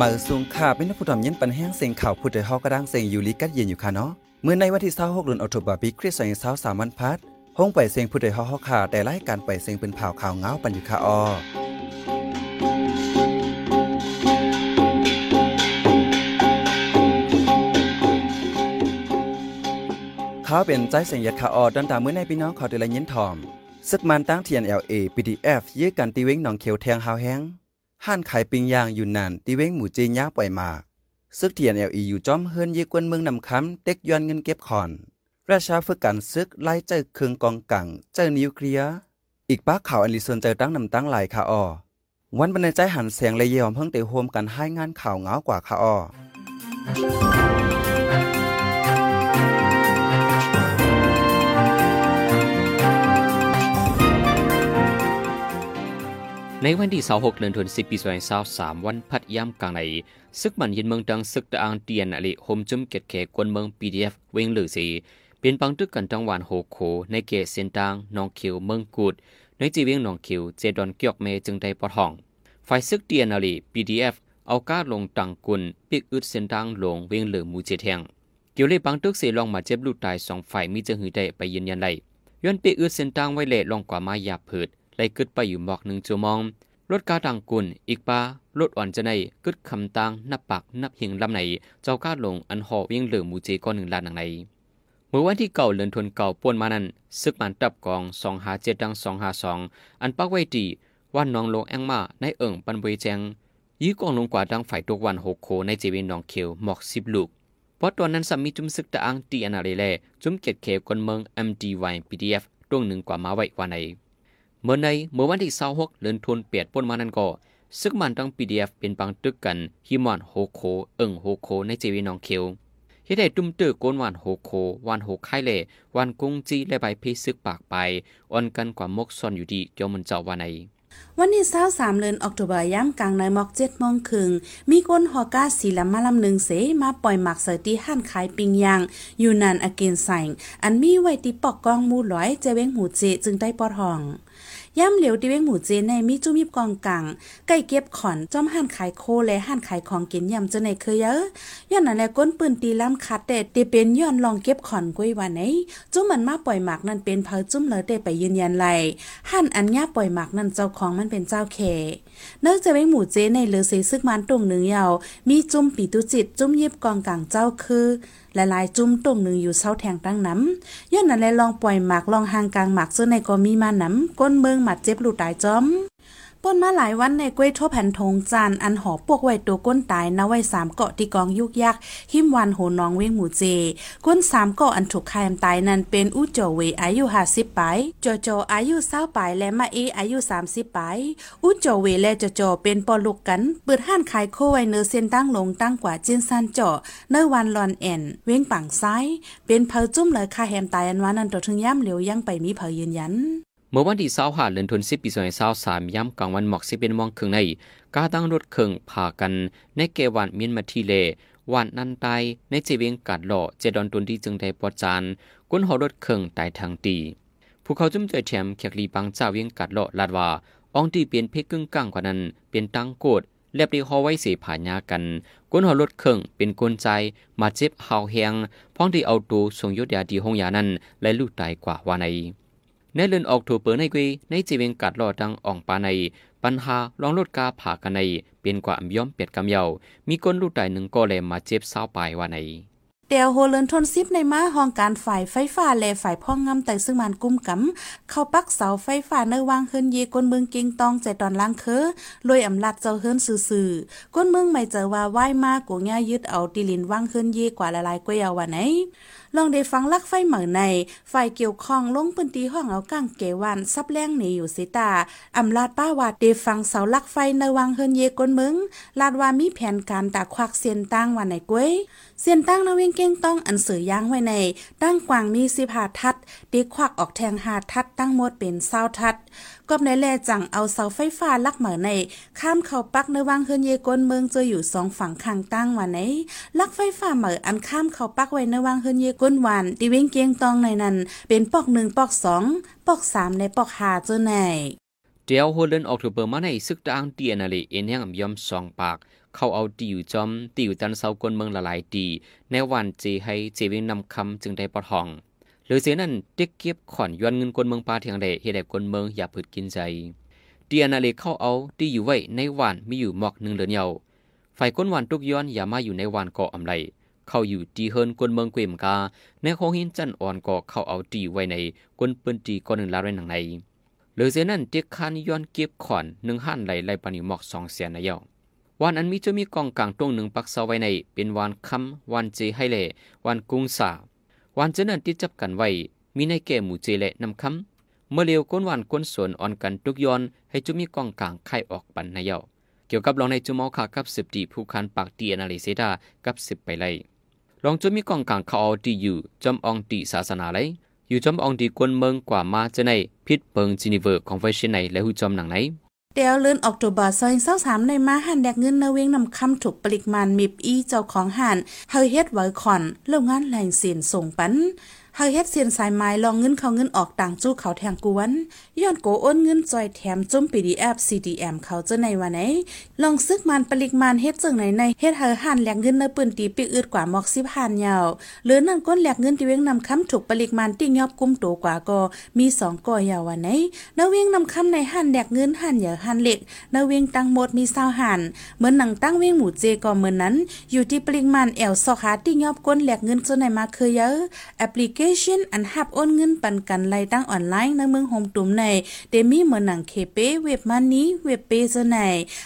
มาสูงค่าเป็นผู้ทำยินปันแห้งเสียงข่าวผู้ใดฮากระด้างเสียงอยู่ลิกัดเย็นอยู่ค่ะเนาะเมื่อในวันที่26เดือนออตุลาปีคริสต์ศักราช23วันพัดห้องไปเสียงผู้ใดฮาเฮาค่ะแต่รายการไปเสียงเป็นผ่าวข่าวเงาปันอยู่ค่ะออเขาเป็นใจเสียงยัดขาออดันตามเมื่อในพี่น้องเขาได้ละยินทอม ซึกมันตั้งเทียน LA PDF ยื้อกันตีเว้งหนองเขียวแทงหาวแห้ง ห้านขายปิงยางอยู่นานตีเว้งหมู่จีนยาปล่อยมาซึกเทียนเอลีอยู่จอมเฮิรนยีกวนเมืองนำคำเต็กย้อนเงินเก็บขอน ราชาฝึกกันซึกไล่เจอเครื่องกองกังเจอนิวเคลียร์อีกป้าข่าวอันลิซนเจอตั้งนำตั้งหลายค่ะออวันบรรณาใจหันเสียงเลยยอมเพิ่งเตะโฮมกันให้งานข่าวเงากว่าค่ะออ ในวันที่26เดือนธันวาคมปี2023วันพัดย่ำกลางในซึกมันยินเมืองดังซึกตะอางเตียนอลิโฮมจุมเกตแขกวนเมือง PDF เวงหรือสีเป็นปังตึกกันจังหวานโฮโคในเกตเซนตางนองคิวเมืองกูดในจีเวียงนองคิวเจดอนเกียกเมจึงได้ปอดห้องฝ่ายซึกเตียนอลิ PDF เอาก้าลงตังกุลปิกอึดเซนตางลงเวงเหลือมูเจแทงเกี่ยวเลยปังตึกเสลองมาเจ็บลูกตายสองฝ่ายมีจึงหือได้ไปยืนยันไลย้อนปิกอึดเซนตางไว้เละลองกว่ามาหยาบผืด ไล่กึดไปอยู่หมอกหนึ่งจัวมอง รถกาดังกุลอีกปารถอ่อนจะในกึดคำตังนับปักนับหิงลำไหน เจ้าก้าลงอันหอวียงเหลือมูเจก้อนหนึ่งลานหนังในเมื่อวันที่เก่าเลือนทนเก่าป่วนมานั้นซึกมันตับกองสองหาเจ็ดดังสองหาสองอันปักไว้ดีว่านน้องลงแองมาในเอิ่งปันบวยแจงยี้กองลงกว่าดังฝ่ายตกวันหกโคในเจวินนองเขียวหมอกสิบลูกเพราะตอนนั้นสามีจุมซึกตะอังตีอนาเรแลจุมเกตเขวคนเมือง MDY PDF ตรงหนึ่งกว่ามาไว้ว่าใน เมื่อในเมื่อวันที่26เดือนธันวาคมเปียดป้นมานั้นก็ซึกมันต้อง PDF เป็นปังตึกกันฮิมอนโฮโคเอิงโฮโคในเจวีนองเคียวเฮ็ดให้ตุ้มตื้อโกนวันโฮโควันโฮไข่เล่วันกุงจีและใบพีซึกปากไปอ่อนกันกว่ามกซ่อนอยู่ดีเกี่ยวมันเจ้าว่าใน วันที่23เดือนออกตุลาย่ำกลางในมอก7โมงครึ่งมีคนฮอก้าสีลำมาลำหนึ่งเสมาปล่อยหมักเสอที่ห้านขายปิงยาง อยู่นานอเกนใส่อันมีไว้ที่ปอกกองมูร้อยเจเวงหูเจจึงได้ปอดห้อง ย่ำเหลียวที่เว้งหมูเจในมีจุ้มีบกองกังใกล้เก็บขอนจอมห้านขายโคและห้านขายของกินย่ำจาในเคยเยอะย้อนนั้นแหละก้นปืนตีล้ำคัดแต่ตีเป็นย้อนลองเก็บขอนกุ้ยวันไหนจุ้มมันมาปล่อยหมักนั่นเป็นเพอจุ้มเลยได้ไปยืนยันไหลห้านอันย่าปล่อยหมักนั่นเจ้าของมันเป็นเจ้าเคเนื่องจากเว้งหมูเจในเหลือเสซึกมันตรงหนึ่งยาวมีจุ้มปีตุจิตจุ้มยิบกองกังเจ้าคือ หลายๆ จุ้มตรงหนึ่งอยู่เศร้าแทงตั้งน้ำย้อนนั้นเลยลองปล่อยหมากลองหางกลางหมากเสื้อในก็มีมาน้ำก้นเมืองหมัดเจ็บหลุดตายจอม ป่นมาหลายวันในกล้วยทั่วแผ่นทงจานอันหอปวกไว้ตัวก้นตายนะไว้สามเกาะที่กองยุกยักหิมวันโหน้องเว้งหมูเจ ก้นสามเกาะอันถูกคายตายนั้นเป็นอู้โจเวอายุห้าสิบปลายโจโจอายุเศร้าปลายและมาเออายุสามสิบปลายอู้โจเวและโจโจเป็นปอลูกกัน เปิดห้านขายโคไว้เนื้อเส้นตั้งลงตั้งกว่าจินซันเจาะเนื้อวันลอนแอนเว้งปังซ้าย เป็นเพอจุ้มเลยคาแฮมตายอันวานันตัวถึงย่ำเหลียวยังไปมีเพอยืนยัน เมื่อวันที่25เดือนธันวาคมปี2023ย่ำกลางวันหมอกสิเป็นมองครึ่งในกาตั้งรถเครื่องพากัน ในเกวันเมียนมาทีเลวันนันไตในเจเวียงกัดหล่อเจดอนตุนที่จึงได้ปอจานก้นหอรถเครื่องตายทางตีผู้เขาจุ่มใจแถมเขียกลีปังเจ้าเวียงกัดหล่อลาดว่าอองที่เปลี่ยนเพกกึ่งกลางกว่านั้นเป็นตังโกดเรียบดีฮอไว้เสียผายากันก้นหอรถเครื่องเป็นกลใจมาเจ็บหาวแหงพ้องที่เอาตัวส่งยศยาดีห้องยานั้นและลูกตายกว่าว่าใน ในเดือนออกถูเปิดในกุยในจีเวงกัดรอดังอ่องปาใน ปัญหาลองลดกาผ่ากันใน เป็นกว่าย่อมเปียดกำเยามีก้นลูกตายหนึ่งก็เลยมาเจ็บเศร้าปลายว่าใน เตียวโฮเลินทนซิปในม้าห้องการฝ่ายไฟฟ้าและฝ่ายพ่องงำแต่ซึ่งมันกุ้มกำเข้าปักเสาไฟฟ้าเนวางขึ้นเยก้นเมืองเก่งตองใจตอนล้างเคอลอยอำลัดเจ้าเฮิรนซื่อๆก้นเมืองไม่เจอว่าไหว้มากกูง่ายยึดเอาติลินวางขึ้นเยกว่าละลายกวยเอาว่าไหนลองได้ฟังลักไฟเหมือในฝ่ายเกี่ยวข้องลงพื้นที่ห้องเอากางเกวันซับแรงหนีอยู่สิตาอำลาดป้าวาดได้ฟังเสาลักไฟในวังเฮินเยก้นเมืองลาดว่ามีแผนการตาควักเสียนตั้งวันไหนกวยเสียนตั้งนเวงเก้งต้องอันเสือย่างไว้ใน ตั้งกวางมีสิบหาทัดตีควักออกแทงหาทัดตั้งหมดเป็นเศร้าทัดก็ในแลจังเอาเสาไฟฟ้าลักเหมือใน ข้ามเขาปักในวังเฮินเยกนเมืองจะอยู่สองฝั่งข้างตั้งวันไหนลักไฟฟ้าเหมืออันข้ามเขาปักไว้ในวังเฮินเยกนวันตีเว้งเกียงตองในนั้น เป็นปอกหนึ่งปอกสองปอกสามในปอกหาเจ้าไหนเดียวหัวเลนออกถูเปิดมาในซึกตางเตียนาลีเอ็นแห่งยอมสองปาก เขาเอาตีอยู่จอมตีอยู่จันเซากวนเมืองละหลายตีในวันเจให้เจวิงนำคำจึงได้ปอทองหรือเสียนั้นติ๊กเก็บขอนย้อนเงินกวนเมืองปาเทียงใดเฮดกวนเมืองอย่าพืดกินใจเตียนาเลเข้าเอาตีอยู่ไว้ในวันมีอยู่หมอกหนึ่งเดือเยาฝ่ายก้นวันทุกย้อนอย่ามาอยู่ในวันเกาะอำไลเข้าอยู่ตีเฮินกวนเมืองเกวมกาในโคหินจันอ่อนก็เข้าเอาตีไว้ในกวนปืนตีก้อนหนึ่งลาไว้หนังในหรือเสียนั้นเด็กคานย้อนเก็บขอนหนึ่งหันไหลไหลปานิหมอกสองเสียนในเยา วันอันมีจะมีกองกลางตรงหนึ่งปักเสาไว้ใน เป็นวันคำวันเจให้เล่วันกุ้งสาวันเจนันที่จับกันไว้ มีในแก่หมู่เจเละนำคำเมื่อเร็วก้นวันก้นสวนอ่อนกันทุกย้อน ให้จุมีกองกลางไข่ออกปันในเยาเกี่ยวกับลองในจุมอขากับสิบตีผู้คันปากตีอนาลิเซดากับสิบไปเลยลองจุมีกองกลางเขาเอาตีอยู่จอมองตีศาสนาเลยอยู่จอมองตีกวนเมืองกว่ามาจะในพิษเปิงจินิเวอร์ของไฟชินในและหูจอมหนังไหน เดียวเลื่อนออกตัวบาซอยเศร้าสามในมาหันแดกเงินนเวงนำคำถูกปลิกมันมิบอีเจ้าของหันเฮาเฮ็ดไว้ขอนโรงงานแหล่งเสียนส่งปัน เฮาเฮ็ดเสียนสายไม้ลองเงินเขาเงินออกต่างจู้เขาแทงกวนย้อนโกโอนเงินจอยแถมจุ่ม PDF CDM เขาจะในวันไหน ลองซึกมันปริกมานเฮ็ดจังไหนในเฮ็ดเฮาหันแหลกเงินในปืนตีปีอึดกว่าหมอกสิบหันยาวหรือนั่นก้นแหลกเงินที่เวียงนำคำถูกปริกมานติ้งยอบกุมโตกว่าก็มีสองก่อยาววันไหนนเวียงนำคำในหันแหลกเงินหันอย่หันเหล็กนเวียงตั้งหมดมี20หันเหมือนหนังตั้งเวียงหมู่เจก็เหมือนนั้น อยู่ที่ปริกมานแอลซอกหาติ้งยอบก้นแหลกเงินจนในมาเคยเยอะแอปพลิเคชันอันหับโอนเงินปันกันไล่ตั้งออนไลน์ในเมืองโฮมตุ่มในเดมีเหมือนหนังเคเปเว็บมันนี้เว็บเปจะไหน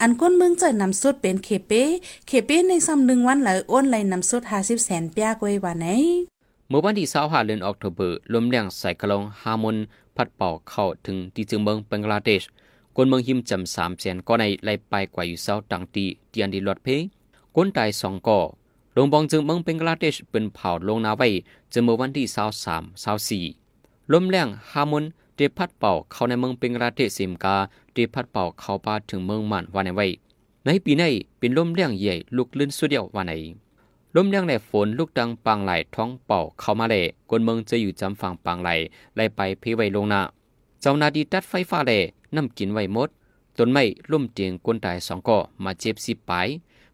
อันก้นเมืองจะนำสุดเป็นเคเปเคเปในซ้ำหนึ่งวันหลโอนไล่นำสุดห้าสิบแสนเปียกไว้วันไหนเมื่อวันที่25เดือนออกตุเบอร์ลมแรงใส่กระลงฮาร์มอนพัดเป่าเข้าถึงที่จึงเมืองบังกลาเทศคนเมืองหิมจำสามแสนก็ในไล่ไปกว่าอยู่เศร้าตังตีเตียนดีลอดเพคนตายสองก่อ ลงบองจึงเมืองเบงกลาเทศเป็นเผาลงนาไว้จนเมื่อวันที่23 24ลมแรงฮามอนเดพัดเป่าเข้าในเมืองเบงกลาเทศสิมกาเดพัดเป่าเข้าป่าถึงเมืองมันวันในไว้ ในปีนี้เป็นลมแรงใหญ่ลุกลื่นสุดเดียววันไนลมแรงในฝนลูกดังปางไหลท้องเป่าเข้ามาเลยกนเมืองจะอยู่จำฝั่งปางไหลไล่ไปเพไว้ลงนาเจ้านาดีตัดไฟฟ้าเลยน้ำกินไว้หมดต้นไม้ล่มเตียงกวนตายสองก่อมาเจ็บสิบปลาย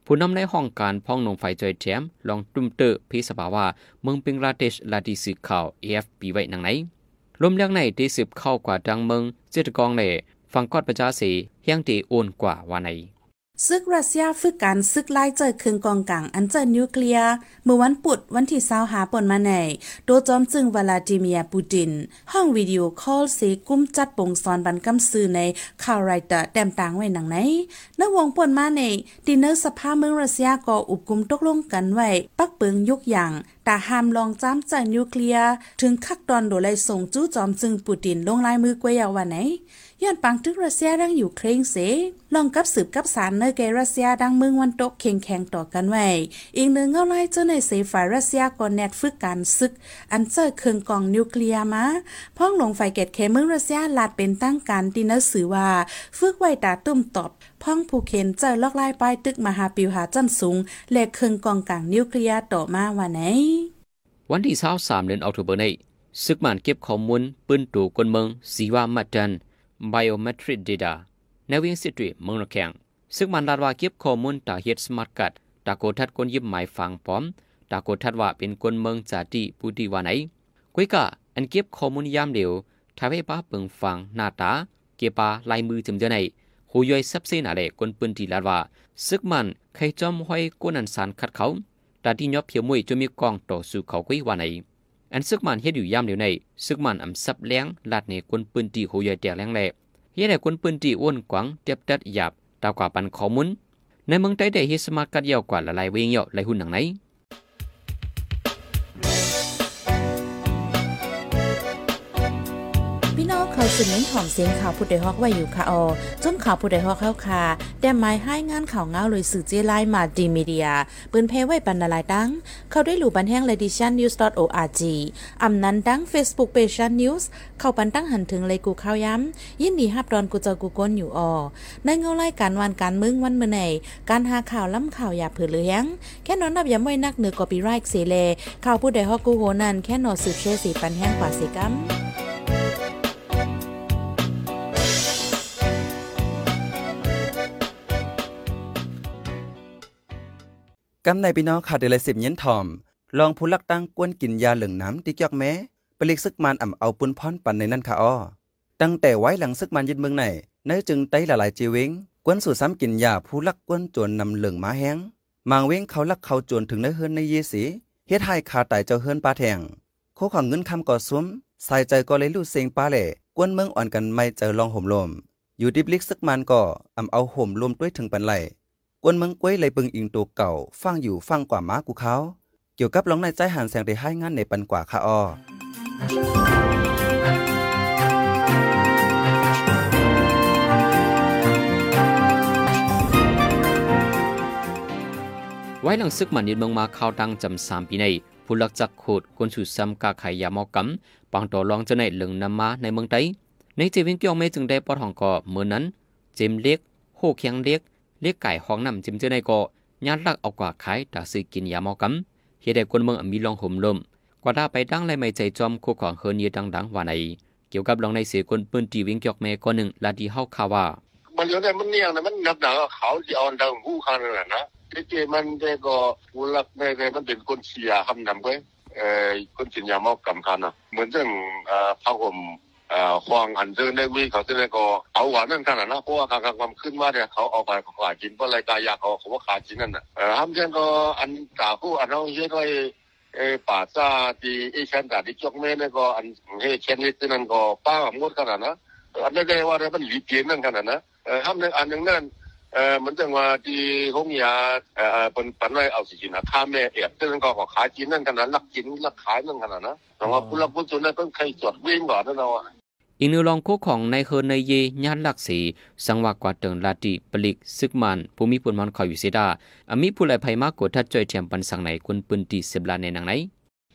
ผู้นำในห้องการพ้องนงไฟจอยแถมลองตุ้มเตอร์พิสบาว่า เมืองปิงลาเตชลาดีสืบข่าว AFP ไว้นังไหนลมแรงในที่สืบเข้ากว่าดังเมืองเจตกองเล่ฟังกอดประชาสีเฮียงตีโอนกว่าวันไหน ซึกรัสเซียฝึกการซึกไล่เจอคืนกองกลางอันเจอนิวเคลียร์เมื่อวันปุดวันที่เศร้าหาปนมาในโดจอมจึงวลาดิเมียปูติน ห้องวิดีโอคอลเสกุ้มจัดปงซอนบันกำซื้อในคาวไรเตอร์แต้มต่างไว้หนังไหนนวงปนมาในดินเนอร์สภาเมืองรัสเซียก็อุบกุมตกลงกันไว้ ปักเปิงยุกอย่างตาห้ามลองจ้ำจากนิวเคลียร์ถึงคักตอนโดไลส่งจู้จอมจึงปูตินลงลายมือกวยาววันไหน ย้อนปังทึกรัสเซียดังอยู่เคร่งเสลองกับสืบกับสารเนเกรัสเซียดังเมืองวันตกเข่งแข่งต่อกันไว้อีกหนึ่งเงาไล่เจ้าในเสฝ่ายรัสเซียก่อนแนดฝึกการซึก อันเจอเครื่องกองนิวเคลียร์มาพ้องลงไฟเกตเคเมืองรัสเซียลาดเป็นตั้งการตีนสือว่าฝึกไว้ตาตุ้มตอบพ้องผู้เข็นเจอลอกไลายป้ายตึกมหาปิวหาจันสูงและเครื่องกองกลางนิวเคลียร์ต่อมาวันไหนวันที่23เดือนออกตุเบอร์นี้ซึกมันเก็บข้อมูลปืนตูกนเมืองสีว่ามัดดัน biometric data ในวิ่งสิตรีเมืองระแข็งซึ่งมันลาดว่าเก็บข้อมูลตาเฮ็ดสมาร์ทการ์ดตาโกทัดคนยิบหมายฟังพร้อมตาโกทัดว่าเป็นคนเมืองจาติผู้ดีว่าไหนกุยกะอันเก็บข้อมูลยามเดียวทาให้ป้าเปิงฟังหน้าตา เก็บปาลายมือจำเจไหนหูย่อยซับเส้นอะไรคนปืนทีลาดว่าซึกมันใครจอมห้อยกวนันสารขัดเขาแต่ที่ยอบเพียวมวยจะมีกองต่อสู้เขากุยว่าไหน อันซึกมันเฮ็ดอยู่ยามเดียวในซึกมันอำซับแรงลาดในคนปืนตีโหยแตกแรงแลเฮ็ดให้คนปืนตีอ้วนกวางเตียบดัดหยาบตากว่าปันข้อมูลในเมืองไต้ได้เฮ็ดสมาร์ทกัดยาวกว่าละลายเวงยอหลายหุ่นหนังไหนาสืบเน้นหอมเสียงข่าวผู้ใดฮอกไว้อยู่ค่ะออจนข่าวผู้ใดฮอกเข้าค่ะแต่หมายให้งานข่าวเงาเลยสื่อเจไลมาดีมีเดียปืนเพไว้ปันนาลายตั้งเข้าได้หลู่บันแห้งเลดิชันนิวส์ .org อำนั้นตั้ง Facebook p a g e นิวส์เข้าปันตั้งหันถึงเลยกูข้าวย้ำยินดีฮับดอนกูเจอกูก้นอยู่ออในเงาไล่การวันการมึงวันเมื่อไหนการหาข่าวล้ำข่าวอย่าเผื่อเลี้ยงแค่นอนนับย้ำไว้นักเหนือกอปีไรค์เสเลข่าวผู้ใดฮอกกูโหนันแค่นอสืบเชื่อสีปันแห้งกว่าสิกัม กำในพี่น้องขาดเดลสิบเย็นทอม ลองผู้ลักตั้งกวนกินยาเหลืองน้ำติกยอกแม้ปลิกซึกมันอ่ำเอาปุนพรปันในนั่นค่ะอ้อตั้งแต่ไว้หลังซึกมันยึดเมืองไหนเนื้อจึงไต้หลายจีเวงกวนสู่ซ้ำกินยาผู้ลักกวนจวนนำเหลืองมาแห้งมางเว้งเขาลักเขาจวนถึงเนื้อเฮือนในเยสีเฮ็ดให้ขาตายเจ้าเฮือนปลาแทงโคของเงินคำก่อซุ้มใส่ใจก็เลยลู่เซงปลาแหล่กวนเมืองอ่อนกันไม่เจอลองห่มลม อยู่ดิบลิกซึกมันก็อ่ำเอาห่มรวมด้วยถึงปันไหล กวนเมืองก้วยเลยปึงอิงตัวเก่า ฟังอยู่ฟังกว่าม้ากูเขาเกี่ยวกับลองในใจหันแสงได้ให้งานในปันกว่าค่ะอ้อไว้หลังซึกมันยึดเมืองมาเข้าตังจำสามปีในผู้ลักจักโคดกวนสู่ซ้ำกาไขยามอกำปังต่อรองจะในเหลืองนำมาในเมืองไต้ในเจวินเกี่ยวไม่จึงได้ปอดห้องก่อเมื่อนั้น เจมเล็กโฮเคียงเล็ก เล็กไก่ห้องน้ำจิมเจอในก่อญาติลักเอากว่าขายตาซื้อกินยามอกำเฮ็ดให้คนเมืองมีลองห่มลมกว่าด้ไปดังไรไม่ใจจอมคู่ของเฮินเยดังๆว่าในเกี่ยวกับลองในเสียคนปืนตีวิ่งเกี่ยวแม่ก็หนึ่งลาดีเฮาข่าว่ามันอยู่ในมันเนี่ยนะมันนับหนังเขาที่อาดังหูคันนั่นแหละนะที่เจมันได้ก็ผู้รักได้ได้มันเป็นคนเสียคำนำไปเอ่อคนสินยามอกำคันอะเหมือนเรื่องเอ่อพระห่ม เอ่อควางอันเจอในวีเขาจะได้ก็เอาหวานนั่นขนาดนะเพราะว่าการกความขึ้นมาเนี่ยเขาเอาไปขายกินเพราะรายการยาเขาเขาว่าขายกินนั่นน่ะเอ่อทำเช่นก็อันตาผู้อันเอาเช่นก็เออป่าซาที่ไอ้เช่นตาที่จกเม่เนี่ยก็อันเฮ้เช่นนี้นั่นก็ป้าหมดขนาดนะอันนี้ได้ว่ามันหลีเกียนนั่นขนาดนะเอ่อทำในอันหนึ่งนั่นเออเหมือนจังว่าที่ห้องยาเอ่อเอ่อเป็นปัน ไว้เอาสิจินะถ้าแม่เอ็ดซึ่งก็ขายกินนั่นขนาดลักกินลักขายนั่นขนาดนะแต่ว่าผู้รับผู้ส่วนนั้นต้องใครจดวิ่งก่อนนั่นเอาอะอีนิวลองโคของในเฮนในเยญาติลักสีสังวากว่าเติงลาติปลิกซึกมันภูมิปุนมันคอยอยู่เสดาอามีผู้ไหลภัยมากกว่าทัดจอยเทียมปันสังไหนกุนปืนตีสิบลาในหนังไหน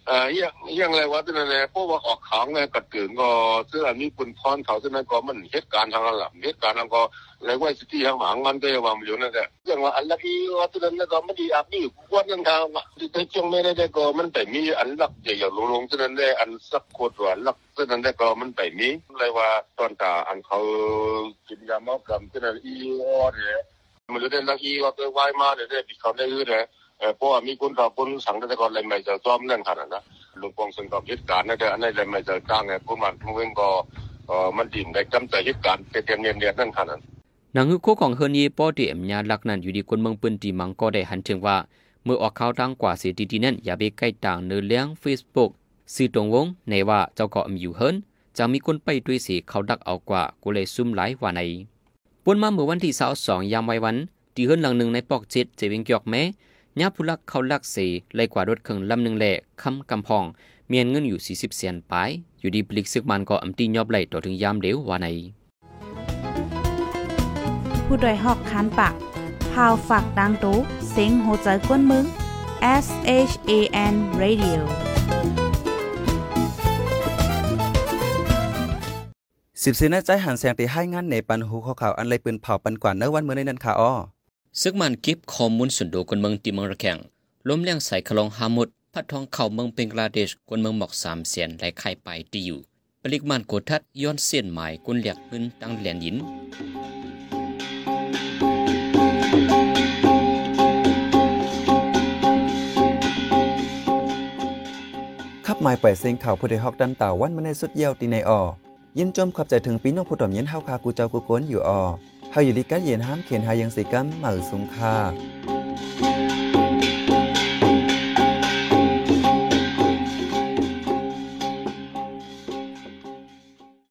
ยังยังไรวะที่นั่นแหละเพราะว่าออกขางเนี่ยกัดถึงก็ซึ่งอันนี้คุณพรเขาที่นั่นก็มันเหตุการณ์ทางหละเหตุการณ์นั้นก็เลยว่าสิที่ทางหางมันได้วามอยู่นั่นแหละอย่างว่าอันละที่ว่าที่นั่นก็ไม่ดีอับนี่กวนกันทางที่ในช่วงไม่ได้ก็มันแต่มีอันลักใหญ่ๆลงๆที่นั่นได้อันสักโคตรว่าลักที่นั่นได้ก็มันแต่มีเลยว่าตอนตาอันเขากินยาเมากำที่นั่นอีออเนี่ยมันจะได้ลักอีว่าไปไหวมาเนี่ยได้ที่เขาได้อื้อเนี่ย เออพราะว่ามีคนเขาคนสังได้ก่อนเลยไม่จะจอมนั่นขนาดนะลุงปองซึ่งก็เหตุการนั่นแต่อันนั้เลยไม่เจอจ้างไงผู้มันผู้เว้งก็เออมันดิ่มได้จำใจเหตุการณ์เต็มเนียนๆนั่นขนาดหนังฮือโคของเฮินเยป้อดีเอ็มญาลักนั้นอยู่ดีคนเมืองปืนตีมังก็ได้หันถึงว่า เมื่อออกข่าวทางกว่าสียดีๆนั้นอย่าไปใกล้ต่างเนื้อเลี้ยง Facebook สื่อตรงวงในว่าเจ้าก็อำอยู่เฮินจะมีคนไปด้วยสีเขาดักเอากว่ากูเลยซุ่มหลายว่าในปนมาเมื่อวันที่22ยามไว้วัน ที่เฮินหลังหนึ่งในปอกเจ็ดเจวิงกียกแม้ ญาผู้ลักเขาลักเสเลยกว่ารถเครื่องลำหนึ่งแหล่คำกำพอง เมียนเงินอยู่ 40 เสียนปลายอยู่ดีปลิกซึกมันก็อำตียอบไหลต่อถึงยามเดียวว่าในผู้ดยหอกคานปากพาวฝากดังตู้เซ็งโหใจกวนมึง S H A N Radio สิบสีในใจหันแสงที่ให้งานในปันหูข้อข่าวอันเลยปืนเผาปันกว่าเนื้อวันเมื่อในนั้นค่ะอ้อ ซึกมันก็บข้อมูลส่วนตัวคนเมืองตีเมืองระแข่งล้มเลี้ยงใส่คลองฮามุดพัดทองเข่าเมืองเบงกลาเดชคนเมืองหมอกสามเสียนไหลไข่ไปตีอยู่ปลิกมันโกทัดย้อนเส้นหมายกุนเหลียกขึ้นตั้งเหรียญหินขับหมายไปเซ็งข่าวผู้ใดฮอกดันต่าวันมาในสุดเยี่ยวตีในออยินจมขอบใจถึงปีน้องผู้ต่อมเย็นเฮาคากูเจ้ากูโกนอยู่ออ เฮาอยู่ดีกัดเย็นห้ามเขียนหายังสิกัมเหมือสุงค่า